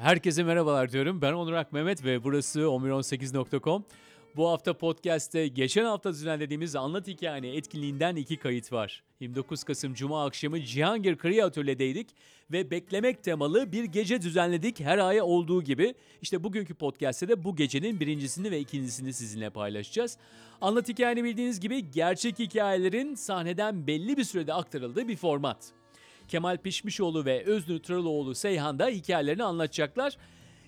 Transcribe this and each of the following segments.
Herkese merhabalar diyorum. Ben Onur Ak Mehmet ve burası 1118.com. Bu hafta podcast'te geçen hafta düzenlediğimiz Anlat Hikayeni etkinliğinden iki kayıt var. 29 Kasım Cuma akşamı Cihangir Kariye Atölye'deydik ve beklemek temalı bir gece düzenledik her ay olduğu gibi. İşte bugünkü podcast'te de bu gecenin birincisini ve ikincisini sizinle paylaşacağız. Anlat Hikayeni bildiğiniz gibi gerçek hikayelerin sahneden belli bir sürede aktarıldığı bir format. Kemal Pişmişoğlu ve Öznur Tıraloğlu Seyhan da hikayelerini anlatacaklar.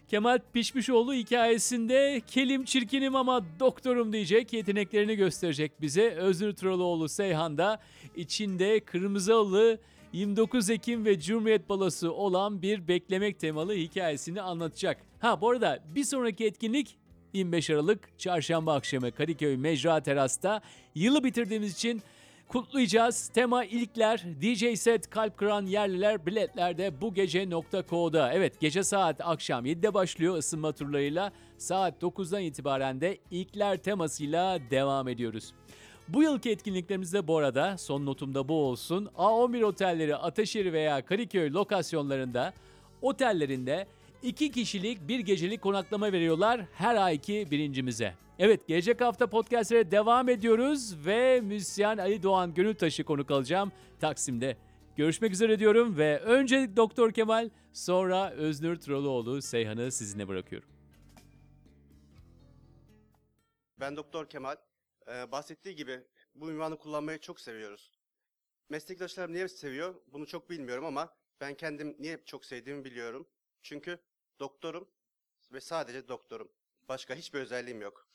Kemal Pişmişoğlu hikayesinde kelim çirkinim ama doktorum diyecek, yeteneklerini gösterecek bize. Öznur Tıraloğlu Seyhan da içinde kırmızı halı, 29 Ekim ve Cumhuriyet Balosu olan bir beklemek temalı hikayesini anlatacak. Ha bu arada bir sonraki etkinlik 25 Aralık Çarşamba akşamı Kadıköy Mecra Teras'ta yılı bitirdiğimiz için Kutlayacağız. Tema ilkler, DJ set, kalp kıran yerliler biletlerde bu gece nokta.co'da. Evet gece saat akşam 7'de başlıyor ısınma turlarıyla. Saat 9'dan itibaren de ilkler temasıyla devam ediyoruz. Bu yılki etkinliklerimizde bu arada son notumda bu olsun. A11 otelleri Ataşehir veya Kadıköy lokasyonlarında otellerinde iki kişilik bir gecelik konaklama veriyorlar her ayki birincimize. Evet gelecek hafta podcastlere devam ediyoruz ve müzisyen Ali Doğan Gönültaş'ı konuk alacağım Taksim'de. Görüşmek üzere diyorum ve önce Doktor Kemal sonra Öznur Troloğlu Seyhan'ı sizinle bırakıyorum. Ben Doktor Kemal. Ee, bahsettiği gibi bu ünvanı kullanmayı çok seviyoruz. Meslektaşlarım niye seviyor bunu çok bilmiyorum ama ben kendim niye çok sevdiğimi biliyorum. Çünkü doktorum ve sadece doktorum. Başka hiçbir özelliğim yok.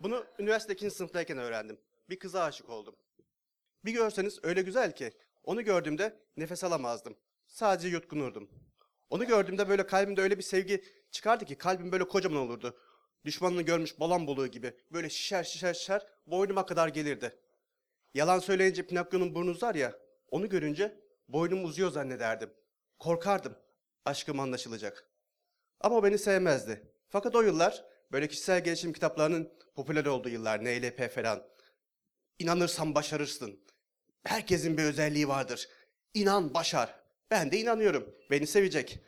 Bunu üniversite ikinci sınıftayken öğrendim. Bir kıza aşık oldum. Bir görseniz öyle güzel ki onu gördüğümde nefes alamazdım. Sadece yutkunurdum. Onu gördüğümde böyle kalbimde öyle bir sevgi çıkardı ki kalbim böyle kocaman olurdu. Düşmanını görmüş balon buluğu gibi böyle şişer şişer şişer boynuma kadar gelirdi. Yalan söyleyince Pinokyo'nun burnu uzar ya onu görünce boynum uzuyor zannederdim. Korkardım aşkım anlaşılacak. Ama o beni sevmezdi. Fakat o yıllar böyle kişisel gelişim kitaplarının popüler olduğu yıllar NLP falan. İnanırsan başarırsın. Herkesin bir özelliği vardır. İnan başar. Ben de inanıyorum. Beni sevecek.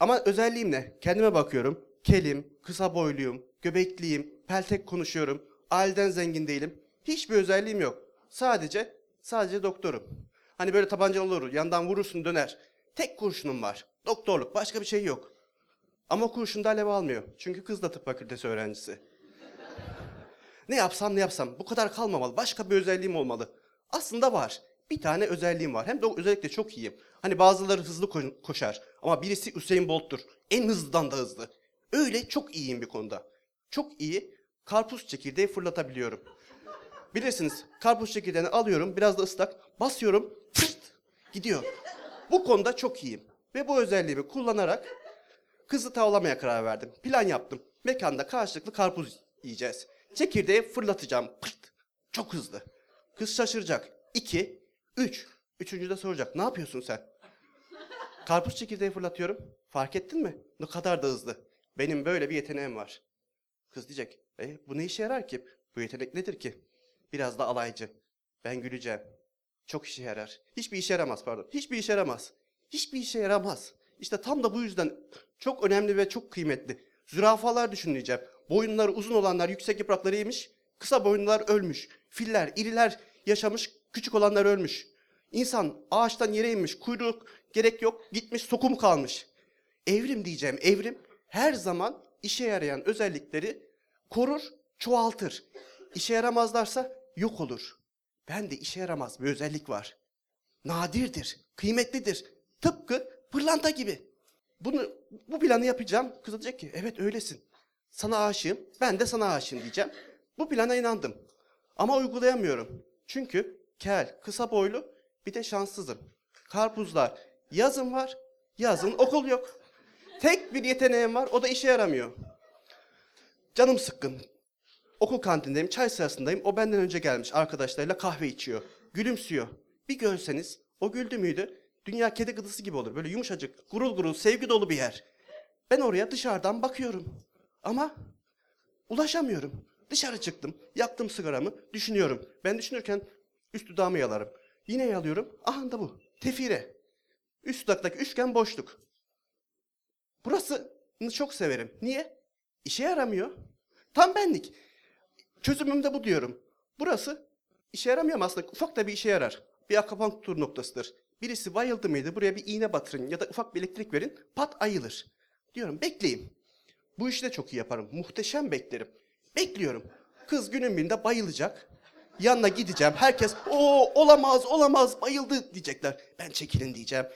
Ama özelliğim ne? Kendime bakıyorum. Kelim, kısa boyluyum, göbekliyim, peltek konuşuyorum. Aileden zengin değilim. Hiçbir özelliğim yok. Sadece, sadece doktorum. Hani böyle tabancalı olur, yandan vurursun döner. Tek kurşunum var. Doktorluk, başka bir şey yok. Ama kurşunda alev almıyor. Çünkü kız da tıp fakültesi öğrencisi. ne yapsam ne yapsam bu kadar kalmamalı. Başka bir özelliğim olmalı. Aslında var. Bir tane özelliğim var. Hem de özellikle çok iyiyim. Hani bazıları hızlı ko- koşar ama birisi Usain Bolt'tur. En hızlıdan da hızlı. Öyle çok iyiyim bir konuda. Çok iyi karpuz çekirdeği fırlatabiliyorum. Bilirsiniz karpuz çekirdeğini alıyorum biraz da ıslak basıyorum pırt gidiyor. Bu konuda çok iyiyim. Ve bu özelliğimi kullanarak kızı tavlamaya karar verdim. Plan yaptım. Mekanda karşılıklı karpuz yiyeceğiz. Çekirdeği fırlatacağım. Pırt. Çok hızlı. Kız şaşıracak. İki, üç. Üçüncü de soracak. Ne yapıyorsun sen? Karpuz çekirdeği fırlatıyorum. Fark ettin mi? Ne kadar da hızlı. Benim böyle bir yeteneğim var. Kız diyecek. E, bu ne işe yarar ki? Bu yetenek nedir ki? Biraz da alaycı. Ben güleceğim. Çok işe yarar. Hiçbir işe yaramaz pardon. Hiçbir işe yaramaz. Hiçbir işe yaramaz. İşte tam da bu yüzden çok önemli ve çok kıymetli. Zürafalar düşüneceğim. Boyunları uzun olanlar yüksek yaprakları yemiş. Kısa boyunlular ölmüş. Filler, iriler yaşamış. Küçük olanlar ölmüş. İnsan ağaçtan yere inmiş. Kuyruk gerek yok. Gitmiş sokum kalmış. Evrim diyeceğim. Evrim her zaman işe yarayan özellikleri korur, çoğaltır. İşe yaramazlarsa yok olur. Ben de işe yaramaz bir özellik var. Nadirdir, kıymetlidir. Tıpkı pırlanta gibi. Bunu bu planı yapacağım. Kız diyecek ki evet öylesin. Sana aşığım. Ben de sana aşığım diyeceğim. Bu plana inandım. Ama uygulayamıyorum. Çünkü kel, kısa boylu bir de şanssızım. Karpuzlar yazın var, yazın okul yok. Tek bir yeteneğim var, o da işe yaramıyor. Canım sıkkın. Okul kantindeyim, çay sırasındayım. O benden önce gelmiş arkadaşlarıyla kahve içiyor. Gülümsüyor. Bir görseniz, o güldü müydü? Dünya kedi gıdısı gibi olur. Böyle yumuşacık, gurul gurul, sevgi dolu bir yer. Ben oraya dışarıdan bakıyorum. Ama ulaşamıyorum. Dışarı çıktım, yaktım sigaramı, düşünüyorum. Ben düşünürken üst dudağımı yalarım. Yine yalıyorum. Aha da bu. Tefire. Üst dudaktaki üçgen boşluk. Burasını çok severim. Niye? İşe yaramıyor. Tam benlik. Çözümüm de bu diyorum. Burası işe yaramıyor ama aslında ufak da bir işe yarar. Bir akupunktur noktasıdır. Birisi bayıldı mıydı buraya bir iğne batırın ya da ufak bir elektrik verin pat ayılır. Diyorum bekleyin. Bu işi de çok iyi yaparım. Muhteşem beklerim. Bekliyorum. Kız günün birinde bayılacak. Yanına gideceğim. Herkes o olamaz olamaz bayıldı diyecekler. Ben çekilin diyeceğim.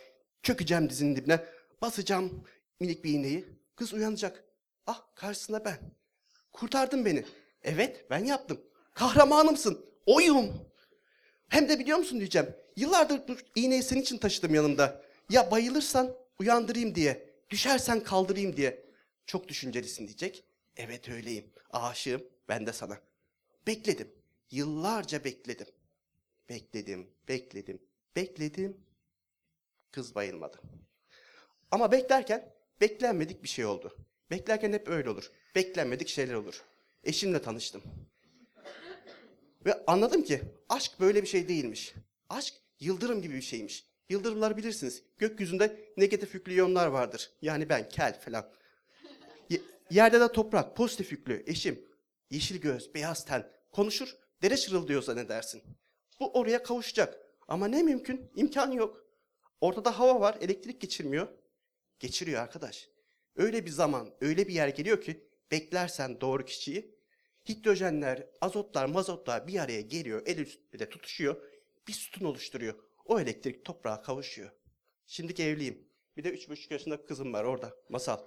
Çökeceğim dizinin dibine. Basacağım minik bir iğneyi. Kız uyanacak. Ah karşısında ben. Kurtardın beni. Evet ben yaptım. Kahramanımsın. Oyum. Hem de biliyor musun diyeceğim. Yıllardır bu iğneyi senin için taşıdım yanımda. Ya bayılırsan uyandırayım diye. Düşersen kaldırayım diye. Çok düşüncelisin diyecek. Evet öyleyim. Aşığım. Ben de sana. Bekledim. Yıllarca bekledim. Bekledim, bekledim, bekledim. Kız bayılmadı. Ama beklerken beklenmedik bir şey oldu. Beklerken hep öyle olur. Beklenmedik şeyler olur. Eşimle tanıştım. Ve anladım ki aşk böyle bir şey değilmiş. Aşk yıldırım gibi bir şeymiş. Yıldırımlar bilirsiniz. Gökyüzünde negatif yüklü iyonlar vardır. Yani ben, kel falan. Ye- yerde de toprak, pozitif yüklü, eşim. Yeşil göz, beyaz ten. Konuşur, dere şırıldıyor zannedersin. Bu oraya kavuşacak. Ama ne mümkün? İmkan yok. Ortada hava var, elektrik geçirmiyor. Geçiriyor arkadaş. Öyle bir zaman, öyle bir yer geliyor ki beklersen doğru kişiyi hidrojenler, azotlar, mazotlar bir araya geliyor, el üstünde tutuşuyor, bir sütun oluşturuyor. O elektrik toprağa kavuşuyor. Şimdiki evliyim. Bir de üç buçuk yaşında kızım var orada, masal.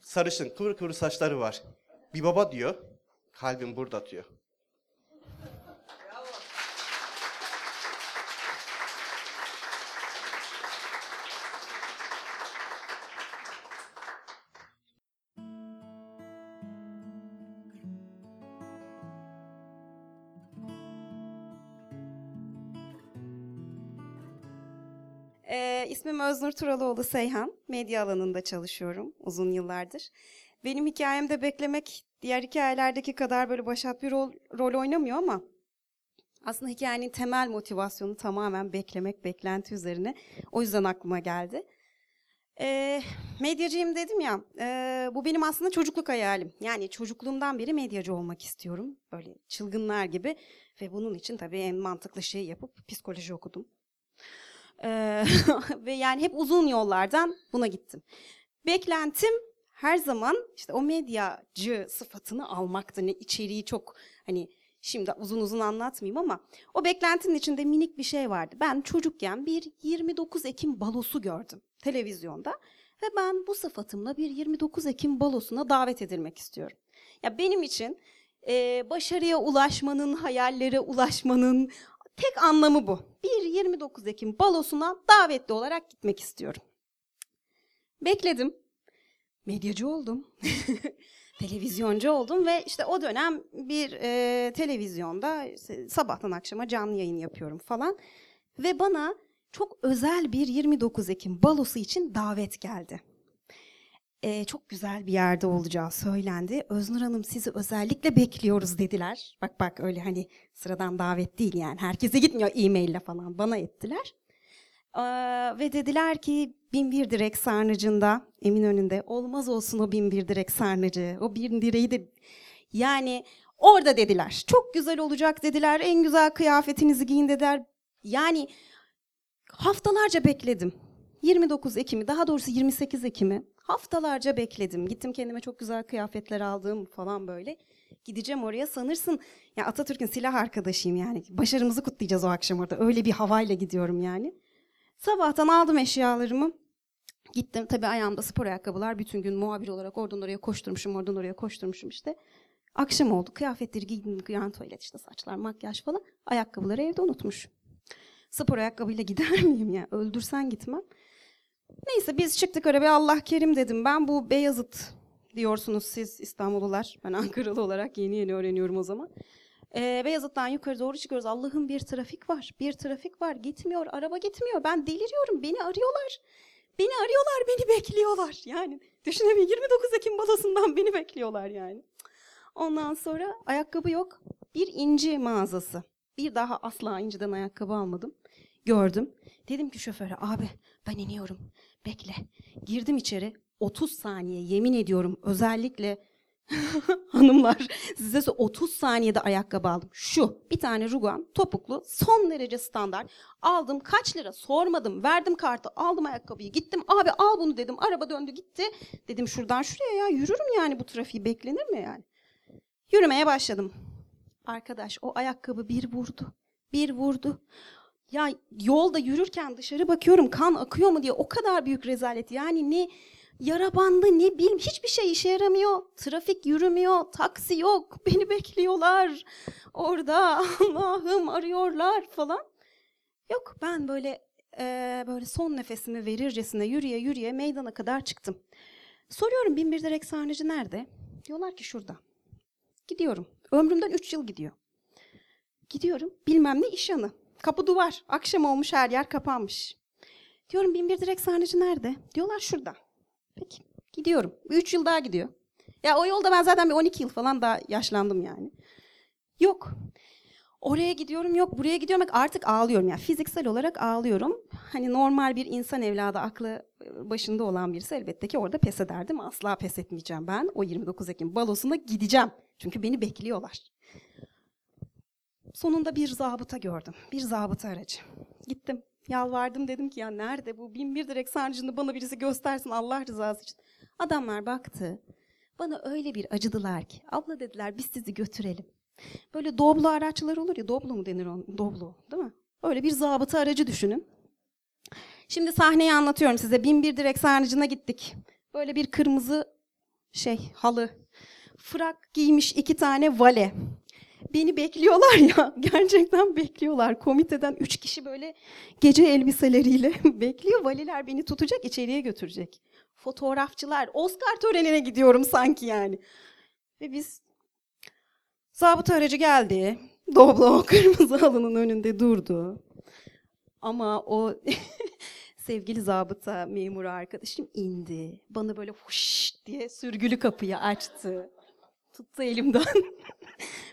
Sarışın, kıvır kıvır saçları var. Bir baba diyor, kalbim burada atıyor. İsmim Öznur Turaloğlu Seyhan. Medya alanında çalışıyorum uzun yıllardır. Benim hikayemde beklemek diğer hikayelerdeki kadar böyle başat bir rol, rol oynamıyor ama aslında hikayenin temel motivasyonu tamamen beklemek, beklenti üzerine. O yüzden aklıma geldi. Ee, medyacıyım dedim ya, e, bu benim aslında çocukluk hayalim. Yani çocukluğumdan beri medyacı olmak istiyorum. Böyle çılgınlar gibi. Ve bunun için tabii en mantıklı şeyi yapıp psikoloji okudum. Ve yani hep uzun yollardan buna gittim. Beklentim her zaman işte o medyacı sıfatını almaktı. Ne içeriği çok hani şimdi uzun uzun anlatmayayım ama o beklentinin içinde minik bir şey vardı. Ben çocukken bir 29 Ekim balosu gördüm televizyonda ve ben bu sıfatımla bir 29 Ekim balosuna davet edilmek istiyorum. Ya benim için e, başarıya ulaşmanın, hayallere ulaşmanın tek anlamı bu. Bir 29 Ekim balosuna davetli olarak gitmek istiyorum. Bekledim. Medyacı oldum. Televizyoncu oldum ve işte o dönem bir e, televizyonda sabahtan akşama canlı yayın yapıyorum falan. Ve bana çok özel bir 29 Ekim balosu için davet geldi. E, çok güzel bir yerde olacağı söylendi. Öznur Hanım sizi özellikle bekliyoruz dediler. Bak bak öyle hani sıradan davet değil yani. Herkese gitmiyor e-maille falan bana ettiler. Ee, ve dediler ki bin bir direk sarnıcında Eminönü'nde olmaz olsun o bin bir direk sarnıcı. O bin direği de yani orada dediler. Çok güzel olacak dediler. En güzel kıyafetinizi giyin dediler. Yani haftalarca bekledim. 29 Ekim'i daha doğrusu 28 Ekim'i haftalarca bekledim. Gittim kendime çok güzel kıyafetler aldım falan böyle. Gideceğim oraya sanırsın ya Atatürk'ün silah arkadaşıyım yani. Başarımızı kutlayacağız o akşam orada. Öyle bir havayla gidiyorum yani. Sabahtan aldım eşyalarımı. Gittim tabii ayağımda spor ayakkabılar. Bütün gün muhabir olarak oradan oraya koşturmuşum, oradan oraya koşturmuşum işte. Akşam oldu. Kıyafetleri giydim. Yan tuvalet işte saçlar, makyaj falan. Ayakkabıları evde unutmuş. Spor ayakkabıyla gider miyim ya? Öldürsen gitmem. Neyse biz çıktık öyle bir Allah kerim dedim. Ben bu Beyazıt diyorsunuz siz İstanbullular. Ben Ankaralı olarak yeni yeni öğreniyorum o zaman. Ee, Beyazıt'tan yukarı doğru çıkıyoruz. Allah'ım bir trafik var. Bir trafik var. Gitmiyor. Araba gitmiyor. Ben deliriyorum. Beni arıyorlar. Beni arıyorlar. Beni bekliyorlar. Yani düşünemeyin 29 Ekim balosundan beni bekliyorlar yani. Ondan sonra ayakkabı yok. Bir inci mağazası. Bir daha asla inciden ayakkabı almadım. Gördüm. Dedim ki şoföre abi ben iniyorum. Bekle. Girdim içeri. 30 saniye yemin ediyorum özellikle hanımlar size sö- 30 saniyede ayakkabı aldım. Şu bir tane rugan topuklu son derece standart. Aldım kaç lira sormadım verdim kartı aldım ayakkabıyı gittim abi al bunu dedim araba döndü gitti. Dedim şuradan şuraya ya yürürüm yani bu trafiği beklenir mi yani? Yürümeye başladım. Arkadaş o ayakkabı bir vurdu. Bir vurdu. Ya yolda yürürken dışarı bakıyorum kan akıyor mu diye o kadar büyük rezalet. Yani ne yara bandı ne bileyim hiçbir şey işe yaramıyor. Trafik yürümüyor, taksi yok, beni bekliyorlar. Orada Allah'ım arıyorlar falan. Yok ben böyle eee, böyle son nefesimi verircesine yürüye yürüye meydana kadar çıktım. Soruyorum binbir direk sarnıcı nerede? Diyorlar ki şurada. Gidiyorum. Ömrümden 3 yıl gidiyor. Gidiyorum bilmem ne iş yanı. Kapı duvar. Akşam olmuş her yer kapanmış. Diyorum binbir direk sarnıcı nerede? Diyorlar şurada. Peki gidiyorum. 3 yıl daha gidiyor. Ya o yolda ben zaten bir 12 yıl falan daha yaşlandım yani. Yok. Oraya gidiyorum yok buraya gidiyorum artık ağlıyorum yani fiziksel olarak ağlıyorum. Hani normal bir insan evladı aklı e, başında olan birisi elbette ki orada pes ederdim. Asla pes etmeyeceğim ben. O 29 Ekim balosuna gideceğim. Çünkü beni bekliyorlar. Sonunda bir zabıta gördüm. Bir zabıta aracı. Gittim. Yalvardım dedim ki ya nerede bu bin bir direk sarnıcını bana birisi göstersin Allah rızası için. Adamlar baktı. Bana öyle bir acıdılar ki. Abla dediler biz sizi götürelim. Böyle doblo araçlar olur ya. Doblo mu denir on? Doblo değil mi? Öyle bir zabıta aracı düşünün. Şimdi sahneyi anlatıyorum size. Bin bir direk sarnıcına gittik. Böyle bir kırmızı şey halı. Frak giymiş iki tane vale. Beni bekliyorlar ya. Gerçekten bekliyorlar. Komiteden üç kişi böyle gece elbiseleriyle bekliyor. Valiler beni tutacak, içeriye götürecek. Fotoğrafçılar, Oscar törenine gidiyorum sanki yani. Ve biz zabıta aracı geldi. Doblo kırmızı halının önünde durdu. Ama o sevgili zabıta memuru arkadaşım indi. Bana böyle huş diye sürgülü kapıyı açtı. Tuttu elimden.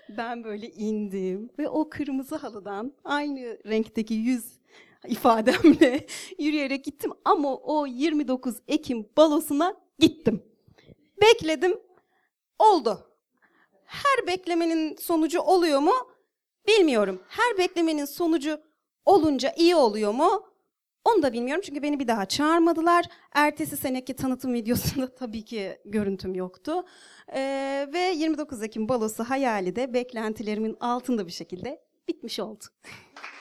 Ben böyle indim ve o kırmızı halıdan aynı renkteki yüz ifademle yürüyerek gittim ama o 29 Ekim balosuna gittim. Bekledim. Oldu. Her beklemenin sonucu oluyor mu? Bilmiyorum. Her beklemenin sonucu olunca iyi oluyor mu? Onu da bilmiyorum çünkü beni bir daha çağırmadılar. Ertesi seneki tanıtım videosunda tabii ki görüntüm yoktu. Ee, ve 29 Ekim balosu hayali de beklentilerimin altında bir şekilde bitmiş oldu.